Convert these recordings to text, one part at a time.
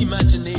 imagination.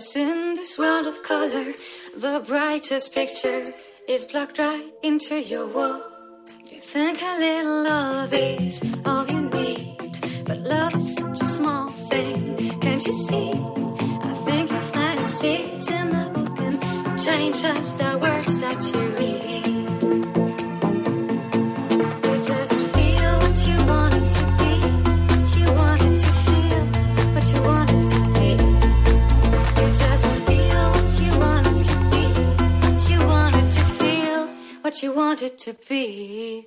In this world of color, the brightest picture is plugged right into your wall. You think a little love is all you need, but love is such a small thing. Can't you see? I think you'll find it in the book and change just the words that you read. what you want it to be.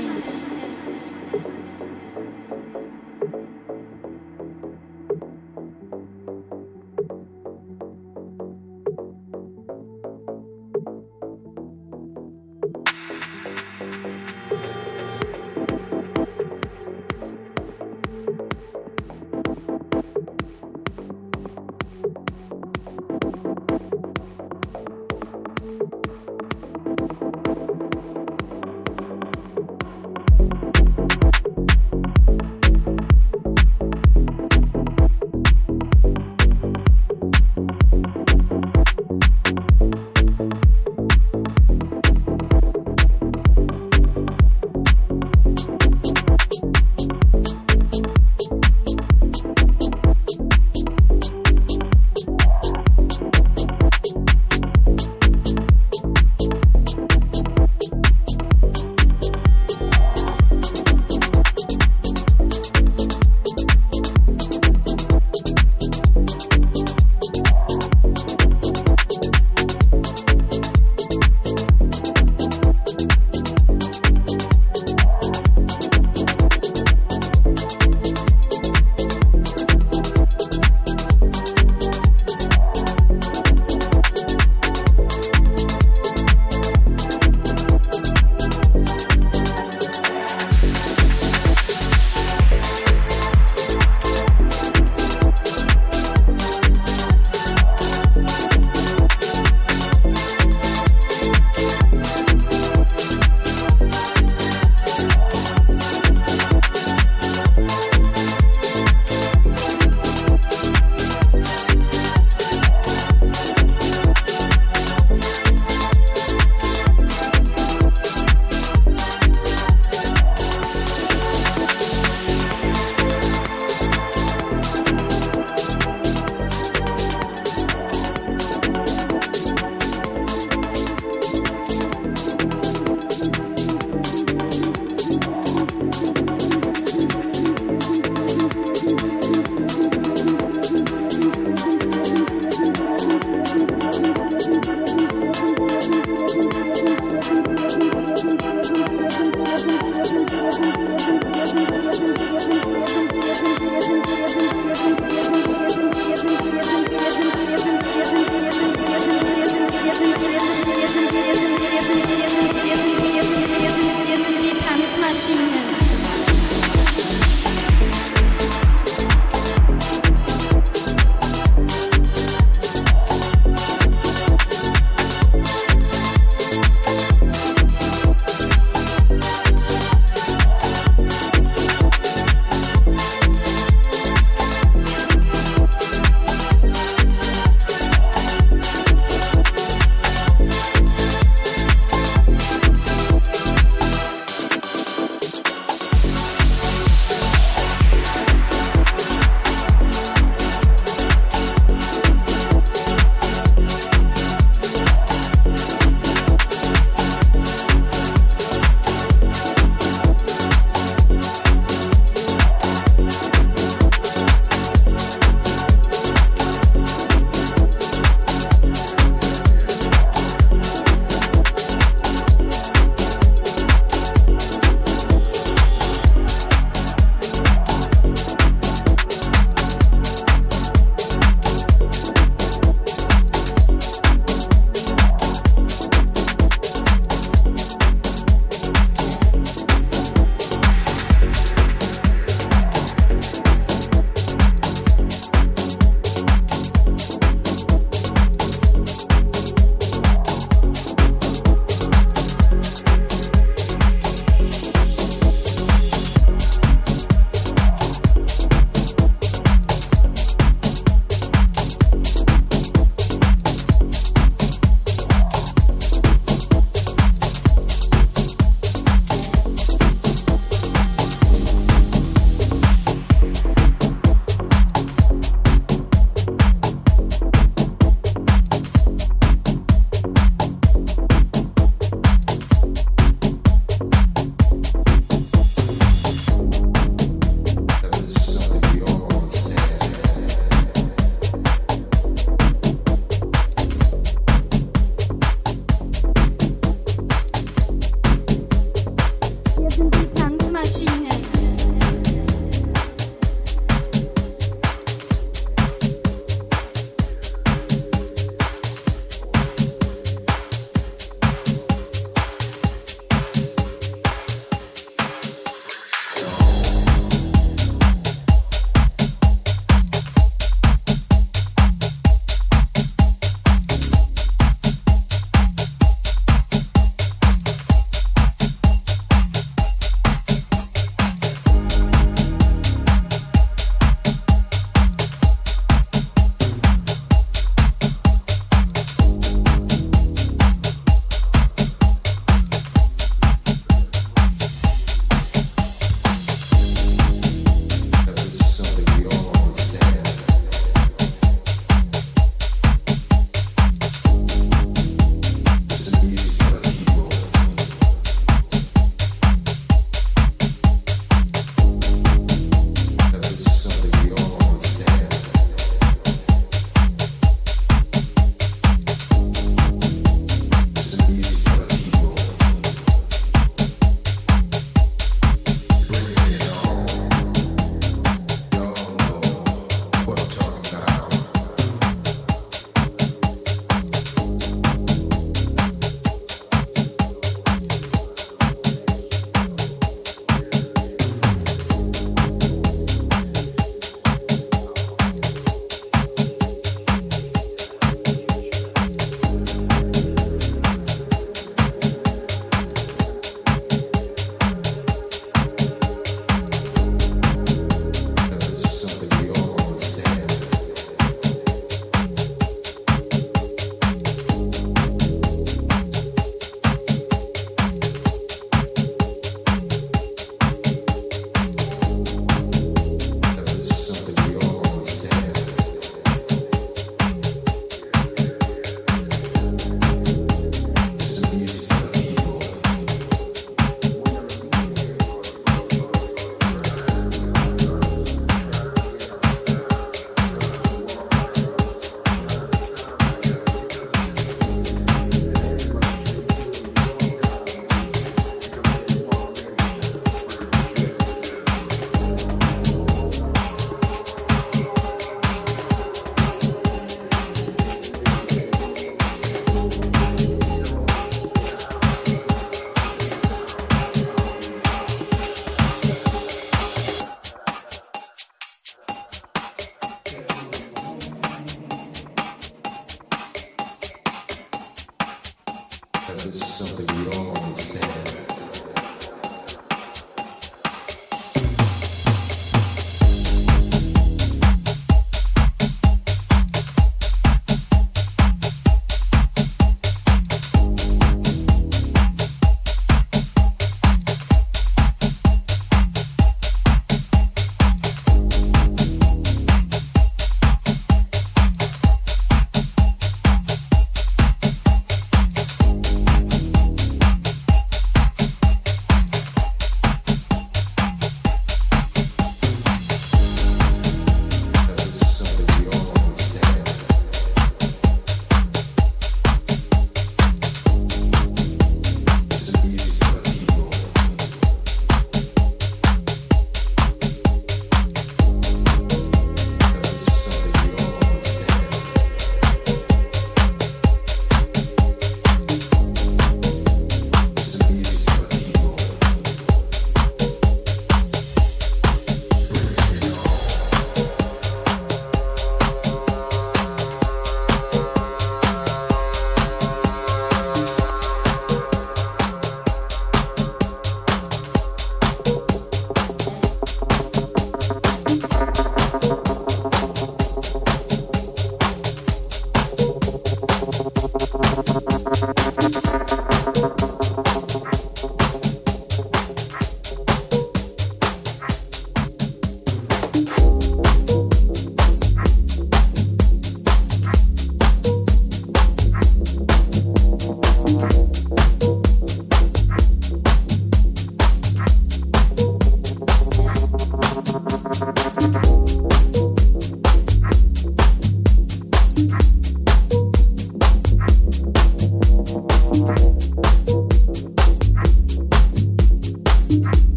Tanzmaschinen.